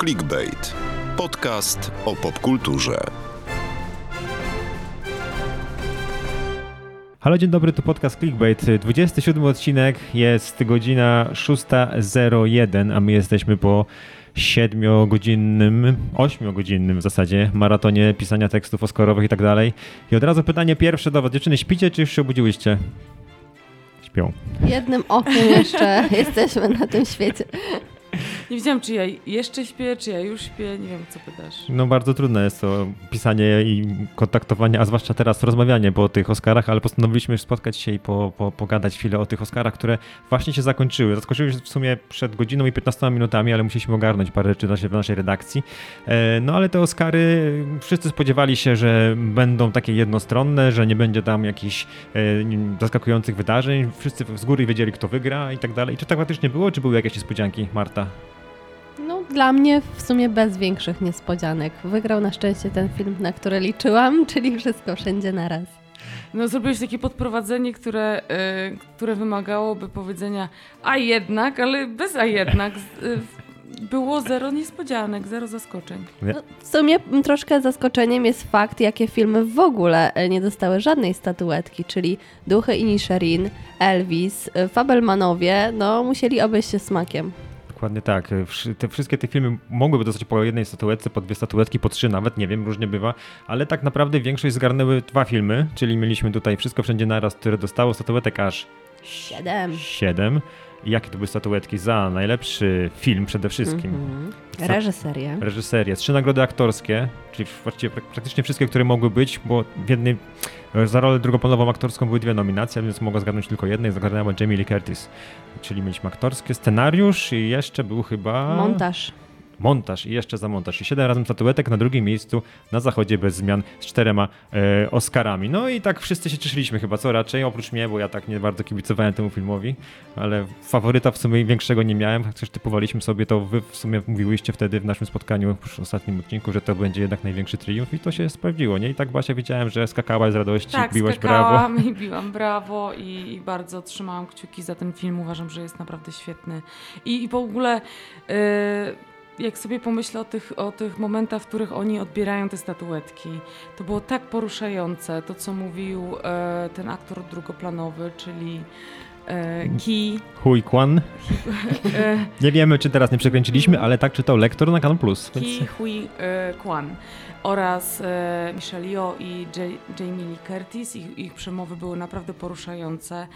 Clickbait. Podcast o popkulturze. Halo, dzień dobry, tu podcast Clickbait. 27 odcinek, jest godzina 6.01, a my jesteśmy po 7-godzinnym, 8-godzinnym w zasadzie maratonie pisania tekstów oscarowych i tak dalej. I od razu pytanie pierwsze do was. Dziewczyny, śpicie czy już się obudziłyście? Śpią. Jednym okiem jeszcze jesteśmy na tym świecie. Nie wiedziałam, czy ja jeszcze śpię, czy ja już śpię, nie wiem, co pytasz. No bardzo trudne jest to pisanie i kontaktowanie, a zwłaszcza teraz rozmawianie po tych Oscarach, ale postanowiliśmy spotkać się i po, po, pogadać chwilę o tych Oscarach, które właśnie się zakończyły. Zakończyły się w sumie przed godziną i 15 minutami, ale musieliśmy ogarnąć parę rzeczy w naszej redakcji. E, no ale te Oscary, wszyscy spodziewali się, że będą takie jednostronne, że nie będzie tam jakichś e, zaskakujących wydarzeń. Wszyscy z góry wiedzieli, kto wygra i tak dalej. Czy tak faktycznie było, czy były jakieś niespodzianki, Marta? Dla mnie w sumie bez większych niespodzianek. Wygrał na szczęście ten film, na który liczyłam, czyli wszystko wszędzie naraz. No, zrobiłeś takie podprowadzenie, które, y, które wymagałoby powiedzenia a jednak, ale bez a jednak. Y, było zero niespodzianek, zero zaskoczeń. No, w sumie troszkę zaskoczeniem jest fakt, jakie filmy w ogóle e, nie dostały żadnej statuetki, czyli Duchy i Nisherin, Elvis, e, Fabelmanowie, no musieli obejść się smakiem. Dokładnie tak. Te, wszystkie te filmy mogłyby dostać po jednej statuetce, po dwie statuetki, po trzy nawet, nie wiem, różnie bywa, ale tak naprawdę większość zgarnęły dwa filmy, czyli mieliśmy tutaj Wszystko Wszędzie Naraz, które dostało statuetek aż siedem. siedem. Jakie to były statuetki za najlepszy film przede wszystkim? Mm -hmm. Reżyserię. Reżyserię. Trzy nagrody aktorskie, czyli właściwie praktycznie wszystkie, które mogły być, bo w jednej za rolę drugoplanową aktorską były dwie nominacje, więc mogła zgarnąć tylko jednej, zagarnęła Jamie Lee Curtis. Czyli mieliśmy aktorskie, scenariusz i jeszcze był chyba... Montaż montaż i jeszcze za montaż. I siedem razem statuetek na drugim miejscu na zachodzie bez zmian z czterema e, Oscarami. No i tak wszyscy się cieszyliśmy chyba, co raczej, oprócz mnie, bo ja tak nie bardzo kibicowałem temu filmowi, ale faworyta w sumie większego nie miałem, chociaż typowaliśmy sobie to, wy w sumie mówiłyście wtedy w naszym spotkaniu w ostatnim odcinku, że to będzie jednak największy triumf i to się sprawdziło, nie? I tak Basia widziałem, że skakałaś z radości, tak, biłaś brawo. i biłam brawo i, i, bardzo trzymałam kciuki za ten film, uważam, że jest naprawdę świetny. I, i w ogóle... Yy jak sobie pomyślę o tych, o tych momentach, w których oni odbierają te statuetki, to było tak poruszające, to co mówił e, ten aktor drugoplanowy, czyli e, Ki. Hui Kwan. E, nie wiemy, czy teraz nie przekręciliśmy, ale tak czytał lektor na Kanal Plus. Ki więc... Hui e, Kwan oraz e, Michelle Yeoh i Jamie Lee Curtis. Ich, ich przemowy były naprawdę poruszające.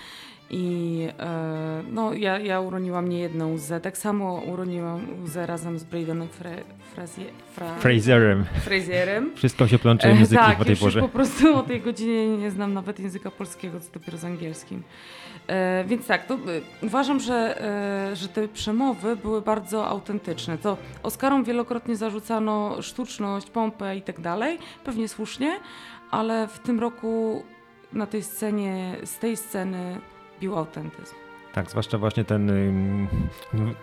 I e, no, ja, ja uroniłam nie jedną łzę. Tak samo uroniłam łzę razem z Bradenem Frazier, Fra, Frazierem. Frazierem. Wszystko się plącze e, języki tak, po tej porze. po prostu o tej godzinie nie znam nawet języka polskiego, co dopiero z angielskim. E, więc tak, to, e, uważam, że, e, że te przemowy były bardzo autentyczne. To Oskarom wielokrotnie zarzucano sztuczność, pompę i tak dalej, pewnie słusznie, ale w tym roku na tej scenie, z tej sceny bił autentyzm. Tak, zwłaszcza właśnie ten,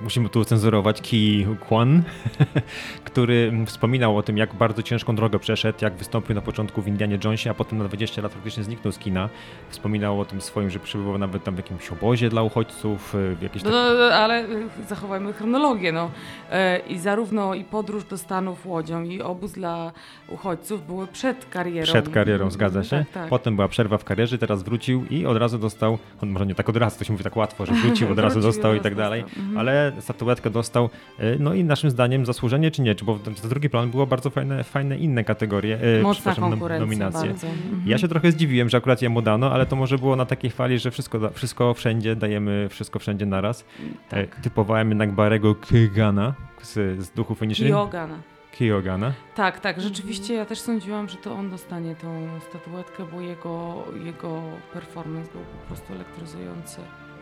musimy tu cenzurować, Ki Kwan, który wspominał o tym, jak bardzo ciężką drogę przeszedł, jak wystąpił na początku w Indianie Jonesie, a potem na 20 lat faktycznie zniknął z kina. Wspominał o tym swoim, że przebywał nawet tam w jakimś obozie dla uchodźców, y, w jakieś... No, tak... no, ale y, zachowajmy chronologię, no. E, I zarówno i podróż do Stanów łodzią i obóz dla uchodźców były przed karierą. Przed karierą, zgadza się. Tak, tak. Potem była przerwa w karierze, teraz wrócił i od razu dostał, on może nie tak od razu, to się mówi tak łatwo, łatwo, że wrócił, od razu dostał i tak dalej, mhm. ale statuetkę dostał, e, no i naszym zdaniem zasłużenie czy nie, czy bo za drugi plan było bardzo fajne, fajne inne kategorie, e, Mocna nominacje. Bardzo. Mhm. Ja się trochę zdziwiłem, że akurat jemu dano, ale to może było na takiej fali, że wszystko, wszystko wszędzie dajemy, wszystko wszędzie naraz. Tak. Typowałem jednak Barego Kygana z, z Duchów Fenicznych. Jogana. Kyogana. Tak, tak. Rzeczywiście ja też sądziłam, że to on dostanie tą statuetkę, bo jego, jego performance był po prostu elektryzujący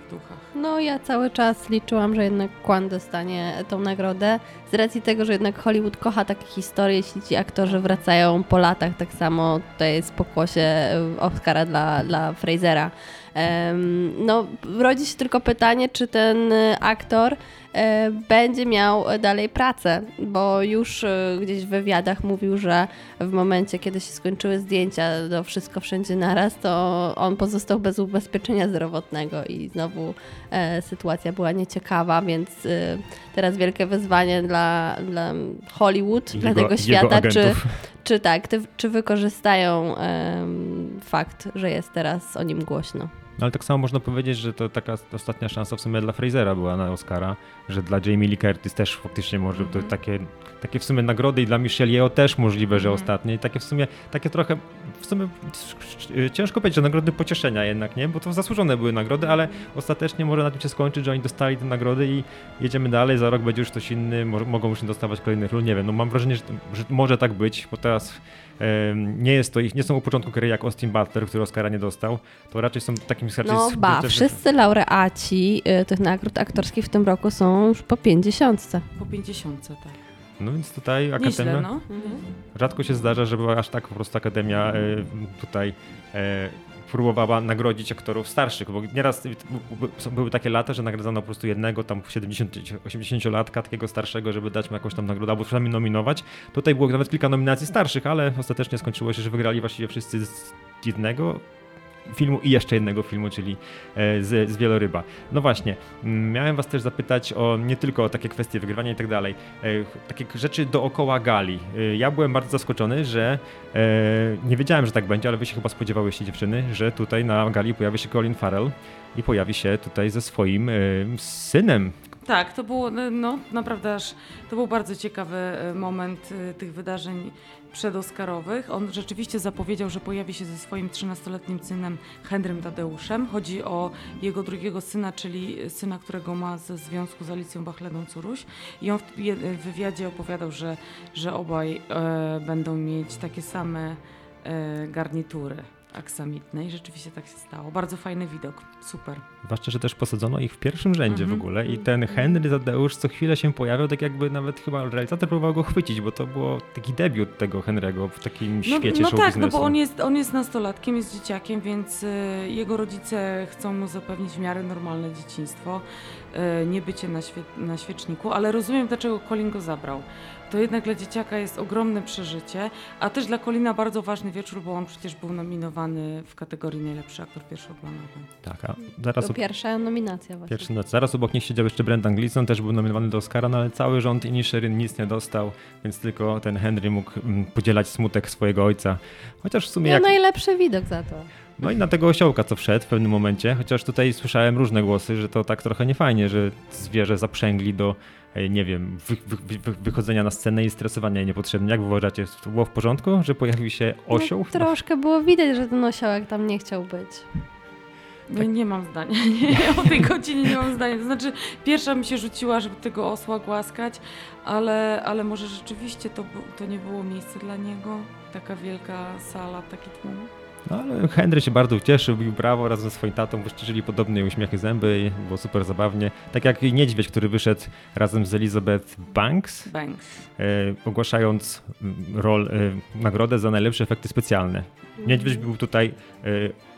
duchach. No ja cały czas liczyłam, że jednak Kwan dostanie tą nagrodę. Z racji tego, że jednak Hollywood kocha takie historie, jeśli ci aktorzy wracają po latach, tak samo tutaj jest pokłosie Oscara dla, dla Frasera. No, rodzi się tylko pytanie, czy ten aktor będzie miał dalej pracę, bo już e, gdzieś w wywiadach mówił, że w momencie, kiedy się skończyły zdjęcia do Wszystko Wszędzie Naraz, to on pozostał bez ubezpieczenia zdrowotnego i znowu e, sytuacja była nieciekawa, więc e, teraz wielkie wyzwanie dla, dla Hollywood, dla jego, tego świata, czy, czy tak, czy wykorzystają e, fakt, że jest teraz o nim głośno. No ale tak samo można powiedzieć, że to taka ostatnia szansa w sumie dla Frasera była na Oscara, że dla Jamie Lee Curtis też faktycznie może mm -hmm. to mhm. takie, takie w sumie nagrody i dla Michelle Yeoh też możliwe, że mm -hmm. ostatnie. I takie w sumie, takie trochę, w sumie ciężko powiedzieć, że nagrody pocieszenia jednak, nie? Bo to zasłużone były nagrody, ale ostatecznie może na tym się skończyć, że oni dostali te nagrody i jedziemy dalej, za rok będzie już ktoś inny, mogą już nie dostawać kolejnych ról, nie wiem. No mam wrażenie, że, że może tak być, bo teraz nie jest to ich, nie są u początku kariery jak Austin Butler, który Oscara nie dostał, to raczej są takim raczej No ba, wszyscy laureaci y, tych nagród aktorskich w tym roku są już po 50. Po 50, tak. No więc tutaj Akademia. Nieźle, no. Rzadko się zdarza, żeby aż tak po prostu Akademia y, tutaj e, próbowała nagrodzić aktorów starszych, bo nieraz były takie lata, że nagradzano po prostu jednego tam 70-80-latka, takiego starszego, żeby dać mu jakąś tam nagrodę, albo przynajmniej nominować. Tutaj było nawet kilka nominacji starszych, ale ostatecznie skończyło się, że wygrali właściwie wszyscy z jednego filmu i jeszcze jednego filmu, czyli e, z, z Wieloryba. No właśnie, miałem was też zapytać o nie tylko o takie kwestie wygrywania i tak dalej, e, takie rzeczy dookoła gali. E, ja byłem bardzo zaskoczony, że nie wiedziałem, że tak będzie, ale wy się chyba spodziewałyście dziewczyny, że tutaj na gali pojawi się Colin Farrell i pojawi się tutaj ze swoim synem, tak, to było no, naprawdę aż, to był bardzo ciekawy moment tych wydarzeń przedoskarowych. On rzeczywiście zapowiedział, że pojawi się ze swoim 13-letnim synem Henrym Tadeuszem. Chodzi o jego drugiego syna, czyli syna, którego ma ze związku z Alicją Bachledą Curuś. I on w wywiadzie opowiadał, że, że obaj e, będą mieć takie same e, garnitury aksamitnej. Rzeczywiście tak się stało. Bardzo fajny widok. Super. Zwłaszcza, że też posadzono ich w pierwszym rzędzie mm -hmm. w mhm. ogóle i ten mhm. Henry Tadeusz co chwilę się pojawiał, tak jakby nawet chyba realizator próbował go chwycić, bo to było taki debiut tego Henry'ego w takim no, świecie no tak, no bo on jest, on jest nastolatkiem, jest dzieciakiem, więc y, jego rodzice chcą mu zapewnić w miarę normalne dzieciństwo, y, nie bycie na, świe na świeczniku, ale rozumiem, dlaczego Colin go zabrał to jednak dla dzieciaka jest ogromne przeżycie, a też dla Kolina bardzo ważny wieczór, bo on przecież był nominowany w kategorii najlepszy aktor pierwszoplanowy. Tak, a zaraz... To pierwsza nominacja właśnie. Pierwszy, zaraz obok nich siedział jeszcze Brendan Gleeson, też był nominowany do Oscara, no ale cały rząd Inisherin nic nie dostał, więc tylko ten Henry mógł mm, podzielać smutek swojego ojca. Chociaż w sumie... No jak... najlepszy widok za to. No i na tego osiołka, co wszedł w pewnym momencie, chociaż tutaj słyszałem różne głosy, że to tak trochę niefajnie, że zwierzę zaprzęgli do E, nie wiem, wy, wy, wy, wychodzenia na scenę i stresowania niepotrzebnie. Jak wy uważacie, to było w porządku, że pojawił się no, osioł? No, troszkę było widać, że ten osiołek tam nie chciał być. No tak. nie mam zdania. Nie, o tej godzinie nie mam zdania. To znaczy, pierwsza mi się rzuciła, żeby tego osła głaskać, ale, ale może rzeczywiście to, to nie było miejsce dla niego. Taka wielka sala, taki tłum. No ale Henry się bardzo ucieszył, bił brawo razem ze swoim tatą, wyszczerzyli podobne uśmiechy zęby i było super zabawnie. Tak jak Niedźwiedź, który wyszedł razem z Elizabeth Banks, Banks. E, ogłaszając mm, rol, e, nagrodę za najlepsze efekty specjalne. Niedźwiedź był tutaj e,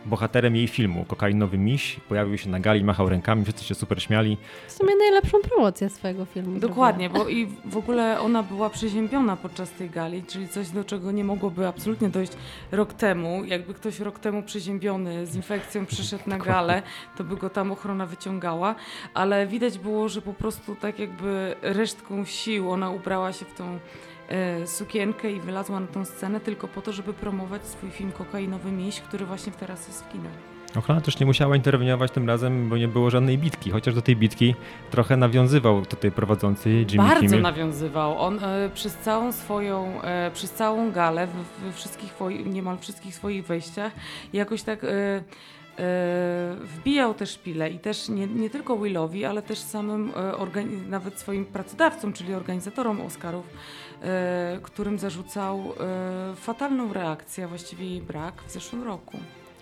bohaterem jej filmu, kokainowy miś, pojawił się na gali, machał rękami, wszyscy się super śmiali. W sumie najlepszą promocję swojego filmu. Dokładnie, bo i w ogóle ona była przeziębiona podczas tej gali, czyli coś, do czego nie mogłoby absolutnie dojść rok temu. Jakby ktoś rok temu przeziębiony z infekcją przyszedł na galę, to by go tam ochrona wyciągała, ale widać było, że po prostu tak jakby resztką sił ona ubrała się w tą E, sukienkę i wylazła na tą scenę tylko po to, żeby promować swój film Kokainowy Miś, który właśnie teraz jest w kinach. Ochrona też nie musiała interweniować tym razem, bo nie było żadnej bitki, chociaż do tej bitki trochę nawiązywał tutaj prowadzący Jimmy Bardzo Kimmel. nawiązywał. On e, przez całą swoją, e, przez całą galę, we wszystkich, niemal wszystkich swoich wejściach jakoś tak... E, wbijał też szpilę i też nie, nie tylko Willowi, ale też samym nawet swoim pracodawcom, czyli organizatorom Oscarów, którym zarzucał fatalną reakcję, właściwie jej brak w zeszłym roku.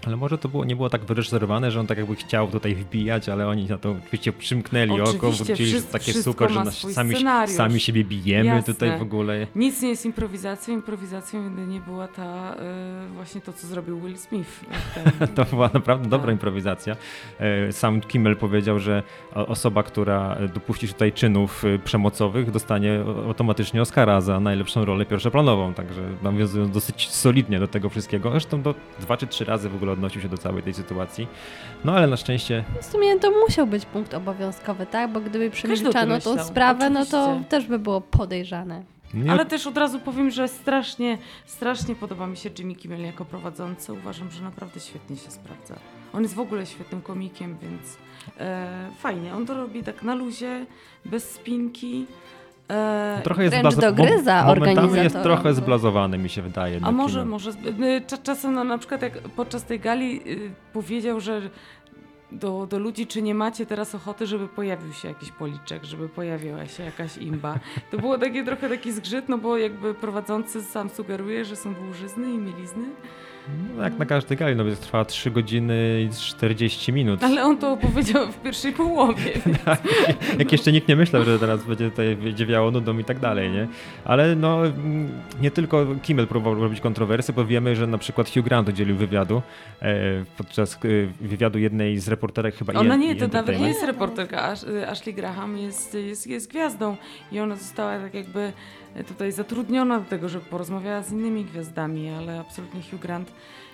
Ale może to było, nie było tak wyreżyserowane, że on tak jakby chciał tutaj wbijać, ale oni na to oczywiście przymknęli Oczywiście, oko, wrócili, że takie super, że nas sami, scenariusz. sami siebie bijemy Jasne. tutaj w ogóle. Nic nie jest improwizacją. Improwizacją jedynie była ta, y, właśnie to, co zrobił Will Smith. Ten, To była naprawdę dobra Tak. improwizacja. E, Sam Kimmel powiedział, że osoba, która dopuści się tutaj czynów e, przemocowych, dostanie automatycznie Oscara za najlepszą rolę pierwszoplanową. Także nawiązując dosyć solidnie do tego wszystkiego. Zresztą do dwa czy trzy razy w ogóle odnosił się do całej tej sytuacji. No ale na szczęście W sumie to musiał być punkt obowiązkowy, tak? Bo gdyby przemilczano tą sprawę, no to oczywiście. też by było podejrzane. nie, Ale też od razu powiem, że strasznie, strasznie podoba mi się Jimmy Kimmel jako prowadzący. Uważam, że naprawdę świetnie się sprawdza. On jest w ogóle świetnym komikiem, więc e, fajnie. On to robi tak na luzie, bez spinki. E, trochę jest wręcz dogryza mo- Momentami jest trochę zblazowany, mi się wydaje. A może, może. Czasem no, na przykład jak podczas tej gali y, powiedział, że do, do ludzi, czy nie macie teraz ochoty, żeby pojawił się jakiś policzek, żeby pojawiła się jakaś imba. To było takie trochę taki zgrzyt, no bo jakby prowadzący sam sugeruje, że są dłużyzny i mielizny. No, jak na każdej gali, no więc trwa 3 godziny i 40 minut. Ale on to opowiedział w pierwszej połowie. Jak jeszcze nikt nie myślał, że teraz będzie tutaj będzie wiało nudą i tak dalej, nie? Ale no, mm, nie tylko Kimmel próbował robić kontrowersje, bo wiemy, że na przykład Hugh Grant udzielił wywiadu e, podczas e, wywiadu jednej z reporterek chyba Ona nie, to nawet nie jest reporterka. Ash- Ashley Graham jest, jest, jest gwiazdą i ona została tak jakby tutaj zatrudniona do tego, żeby porozmawiała z innymi gwiazdami, ale absolutnie Hugh Grant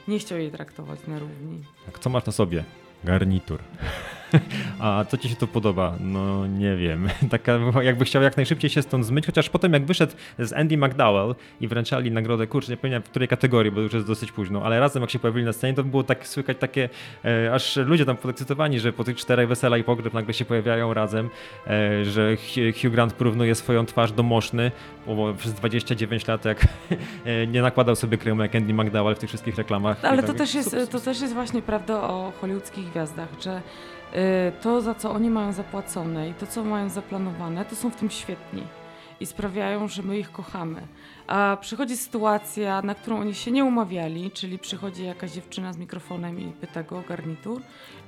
nie chciał jej traktować na równi. Tak, co masz na sobie? Garnitur. A co ci się tu podoba? No nie wiem. Taka jakby chciał jak najszybciej się stąd zmyć, chociaż potem jak wyszedł z Andy McDowell i wręczali nagrodę, kurczę, nie pamiętam w której kategorii, bo już jest dosyć późno, ale razem jak się pojawili na scenie, to było tak słychać takie, e, aż ludzie tam podekscytowani, że po tych czterech wesela i pogrzeb nagle się pojawiają razem, e, że Hugh Grant porównuje swoją twarz do Moszny, bo przez 29 lat jak e, nie nakładał sobie kremu jak Andy McDowell w tych wszystkich reklamach. Ale to tak, też, jest, to też jest właśnie prawda o hollywoodzkich gwiazdach, że to, za co oni mają zapłacone i to, co mają zaplanowane, to są w tym świetni i sprawiają, że my ich kochamy. A przychodzi sytuacja, na którą oni się nie umawiali, czyli przychodzi jakaś dziewczyna z mikrofonem i pyta go o garnitur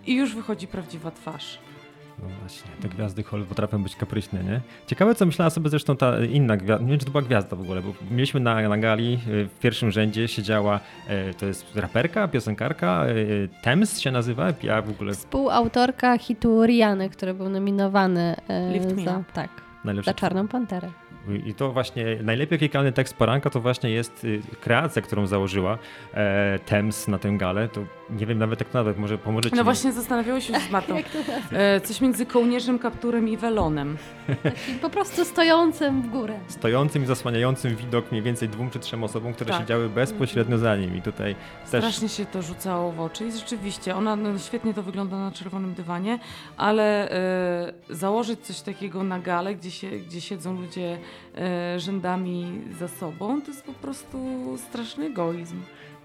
i już wychodzi prawdziwa twarz. No właśnie, te gwiazdy Hollywood potrafią być kapryśne, nie? Ciekawe, co myślała sobie zresztą ta inna gwiazda, nie wiem, czy to była gwiazda w ogóle, bo mieliśmy na, na gali y, w pierwszym rzędzie siedziała, e, to jest raperka, piosenkarka, e, Thames się nazywa, ja w ogóle Współautorka hitu Riany, który był nominowany e, Lift Me za, tak, najlepszy za Czarną Panterę. I to właśnie najlepiej klikany tekst poranka to właśnie jest y, kreacja, którą założyła e, Thames na tę galę. To nie wiem nawet jak to nawet może pomożecie. No mi. właśnie zastanawiało się z Martą. E, coś między kołnierzem, kapturem i welonem. Taki po prostu stojącym w górę. Stojącym i zasłaniającym widok mniej więcej dwóm czy trzem osobom, które Tak. siedziały bezpośrednio za nim. I tutaj też Strasznie się to rzucało w oczy i rzeczywiście, ona no, świetnie to wygląda na czerwonym dywanie, ale e, założyć coś takiego na galę, gdzie, się, gdzie siedzą ludzie e, rzędami za sobą, to jest po prostu straszny egoizm.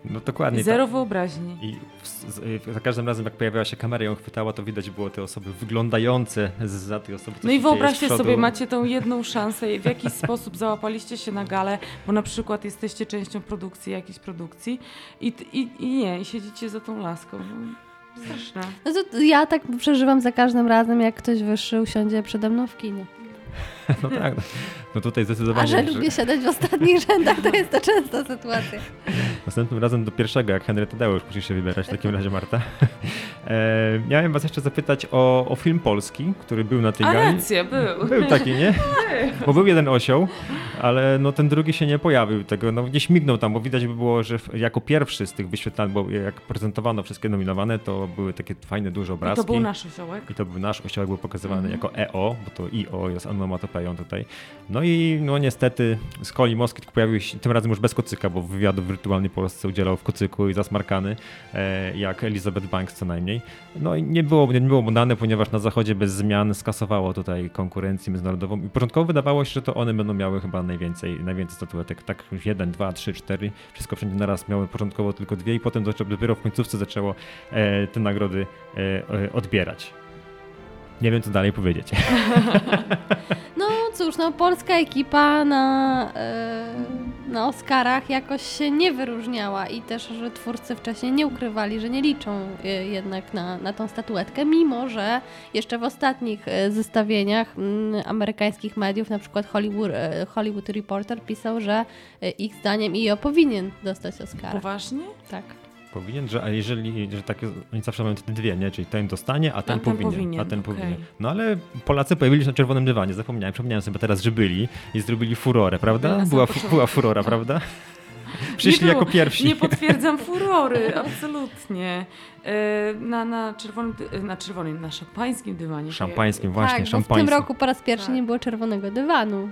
No dokładnie. Zero wyobraźni. I w, z, za każdym razem, jak pojawiała się kamera i ją chwytała, to widać było te osoby wyglądające za tej osoby. co No i wyobraźcie sobie, macie tą jedną szansę, w jakiś sposób załapaliście się na galę, bo na przykład jesteście częścią produkcji, jakiejś produkcji i, i, i nie, i siedzicie za tą laską. No, straszne. No to ja tak przeżywam za każdym razem, jak ktoś wyższy usiądzie przede mną w kinie. No tak. No tutaj A zdecydowanie. że że- lubię siadać w ostatnich rzędach, to jest to częsta sytuacja. Następnym razem do pierwszego, jak Henry Tadeusz musisz się wybierać w takim razie, Marta. E, miałem was jeszcze zapytać o, o film polski, który był na tej A gali. racja, był. Był taki, nie? Bo był jeden osioł, ale no ten drugi się nie pojawił. Tego, no gdzieś mignął tam, bo widać by było, że jako pierwszy z tych wyświetlanych, bo jak prezentowano wszystkie nominowane, to były takie fajne, duże I obrazki. to był nasz osiołek. I to był nasz osiołek, był pokazywany Mhm. jako EO, bo to IO jest tutaj. No i no niestety z Coli Moskit pojawił się, tym razem już bez kocyka, bo wywiadu w wirtualnej Polsce udzielał w kocyku i zasmarkany, e, jak Elizabeth Banks co najmniej. No i nie było, nie było mu dane, ponieważ na zachodzie bez zmian skasowało tutaj konkurencję międzynarodową i początkowo wydawało się, że to one będą miały chyba najwięcej, najwięcej statuetek. Tak już jeden, dwa, trzy, cztery, wszystko wszędzie naraz miały początkowo tylko dwie i potem dopiero- w końcówce zaczęło e, te nagrody e, odbierać. Nie wiem, co dalej powiedzieć. No cóż, no polska ekipa na, e, na Oscarach jakoś się nie wyróżniała i też, że twórcy wcześniej nie ukrywali, że nie liczą y, jednak na, na tą statuetkę, mimo że jeszcze w ostatnich y, zestawieniach mm, amerykańskich mediów, na przykład Hollywood, y, Hollywood Reporter pisał, że y, ich zdaniem IO powinien dostać Oscara. Poważnie? Tak. Powinien, że a jeżeli, że takie, oni zawsze mają te dwie, nie? Czyli ten dostanie, a ten, A ten powinien, powinien, a ten okej. powinien. No ale Polacy pojawili się na czerwonym dywanie, zapomniałem, przypomniałem sobie teraz, że byli i zrobili furorę, prawda? Była, była furora, prawda? Przyszli Nie jako było. pierwsi. Nie potwierdzam furory, absolutnie. E, Na, na czerwonym, dy- na czerwonym, na szampańskim dywanie. Szampańskim, właśnie, tak, bo w szampańskim. tym roku po raz pierwszy Tak. nie było czerwonego dywanu.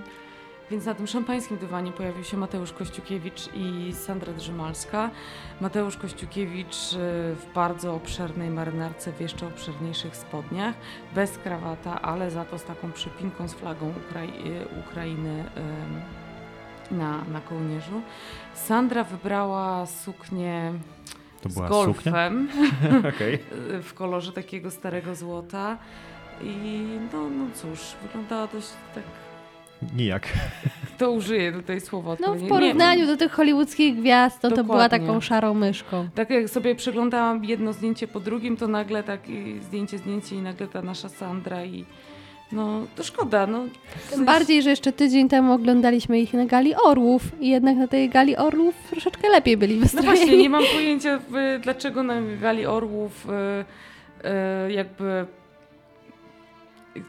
Więc na tym szampańskim dywanie pojawił się Mateusz Kościukiewicz i Sandra Drzymalska. Mateusz Kościukiewicz y, w bardzo obszernej marynarce w jeszcze obszerniejszych spodniach, bez krawata, ale za to z taką przypinką z flagą Ukrai- y, Ukrainy na, na kołnierzu. Sandra wybrała suknię To z golfem Okej. y, w kolorze takiego starego złota. I no, no cóż, wyglądała dość tak. Nijak. To użyję tutaj słowa No w porównaniu do tych hollywoodzkich gwiazd, to, to była taką szarą myszką. Tak jak sobie przeglądałam jedno zdjęcie po drugim, to nagle tak zdjęcie, zdjęcie i nagle ta nasza Sandra i no to szkoda, no. Tym bardziej, że jeszcze tydzień temu oglądaliśmy ich na gali Orłów i jednak na tej gali Orłów troszeczkę lepiej byli No wystrojeni. właśnie, nie mam pojęcia dlaczego na Gali Orłów y, y, jakby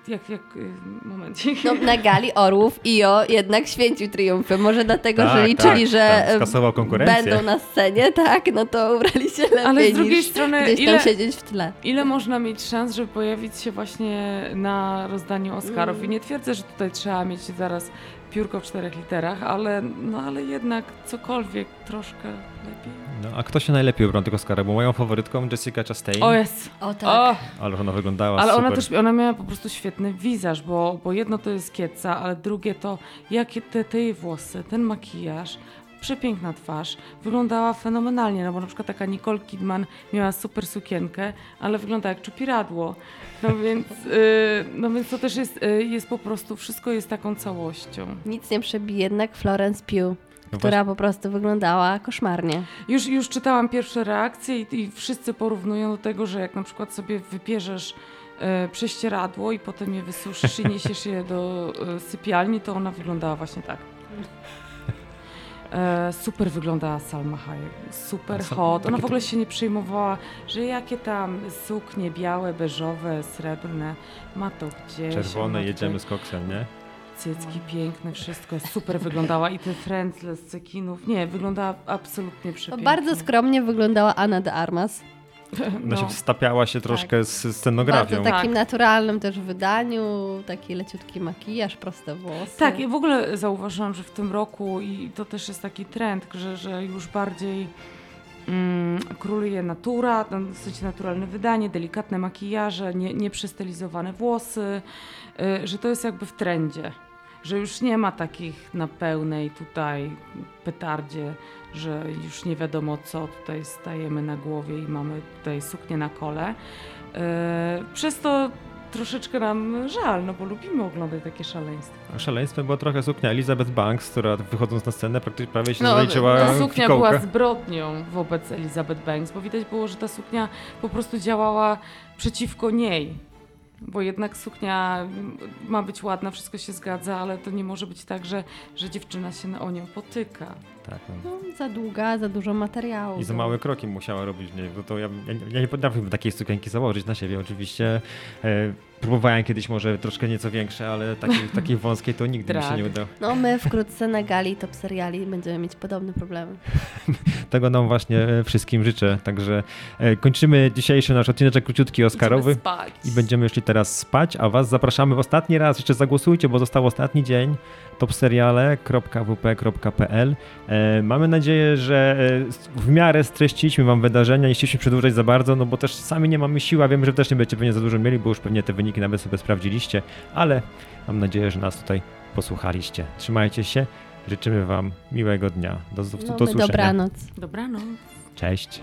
jak, jak, y, momencik. No, na gali Orłów IO jednak święcił triumfy. Może dlatego, Tak, że liczyli, tak, że tak, skasował konkurencję. będą na scenie, tak, no to ubrali się lepiej Ale z drugiej niż strony, gdzieś tam ile, siedzieć w tle. ile można mieć szans, żeby pojawić się właśnie na rozdaniu Oscarów? Mm. I nie twierdzę, że tutaj trzeba mieć zaraz piórko w czterech literach, ale, no, ale jednak cokolwiek troszkę lepiej. No, a kto się najlepiej ubrał tego Oscara? Bo moją faworytką Jessica Chastain. O jest! O tak. O! Ale ona wyglądała Ale super. ona też, ona miała po prostu świetny wizaż, bo, bo jedno to jest kieca, ale drugie to jakie te, te jej włosy, ten makijaż, przepiękna twarz, wyglądała fenomenalnie, no bo na przykład taka Nicole Kidman miała super sukienkę, ale wygląda jak czupiradło. No więc, y, no więc to też jest, y, jest po prostu, wszystko jest taką całością. Nic nie przebije jednak Florence Pugh, No która po prostu wyglądała koszmarnie. Już, już czytałam pierwsze reakcje i, i wszyscy porównują do tego, że jak na przykład sobie wypierzesz e, prześcieradło i potem je wysuszysz i niesiesz je do e, sypialni, to ona wyglądała właśnie tak. E, super wyglądała Salma Hayek, super hot. Ona w ogóle się nie przejmowała, że jakie tam suknie białe, beżowe, srebrne, ma to gdzieś. Czerwone, jedziemy z koksem, nie? Cycki piękne, wszystko super wyglądała i te frędzle z cekinów. Nie, wyglądała absolutnie przepięknie. bardzo skromnie wyglądała Anna de Armas. Ona się No. wstapiała się troszkę z scenografią. Bardzo takim Tak. naturalnym też wydaniu, taki leciutki makijaż, proste włosy. Tak, i w ogóle zauważyłam, że w tym roku i to też jest taki trend, że, że już bardziej mm, króluje natura, no, sensie naturalne wydanie, delikatne makijaże, nie, nieprzystylizowane włosy, y, że to jest jakby w trendzie. Że już nie ma takich na pełnej tutaj petardzie, że już nie wiadomo co tutaj stajemy na głowie i mamy tutaj suknię na kole. Y, Przez to troszeczkę nam żal, no bo lubimy oglądać takie szaleństwa. Szaleństwem była trochę suknia Elizabeth Banks, która wychodząc na scenę praktycznie prawie się No, zaliczyła ta suknia była zbrodnią wobec Elizabeth Banks, bo widać było, że ta suknia po prostu działała przeciwko niej. Bo jednak suknia ma być ładna, wszystko się zgadza, ale to nie może być tak, że, że dziewczyna się o nią potyka. Tak, no. No, za długa, za dużo materiału. I za małe kroki musiała robić w niej, bo to ja, ja, ja nie potrafiłbym takiej sukienki założyć na siebie oczywiście. E, próbowałem kiedyś może troszkę nieco większe, ale takiej, takiej wąskiej to nigdy mi się nie udało. No my wkrótce na gali top seriali będziemy mieć podobne problemy. Tego nam właśnie e, wszystkim życzę. Także e, kończymy dzisiejszy nasz odcinek króciutki Oscarowy. Spać. I będziemy już teraz spać, a Was zapraszamy w ostatni raz. Jeszcze zagłosujcie, bo został ostatni dzień. topseriale.wp.pl e, Mamy nadzieję, że w miarę streściliśmy Wam wydarzenia. Nie chcieliśmy przedłużać za bardzo, no bo też sami nie mamy siły, a wiem, że też nie będziecie pewnie za dużo mieli, bo już pewnie te wyniki nawet sobie sprawdziliście, ale mam nadzieję, że nas tutaj posłuchaliście. Trzymajcie się. Życzymy Wam miłego dnia. Do, do, No, do my usłyszenia. dobranoc. Dobranoc. Cześć.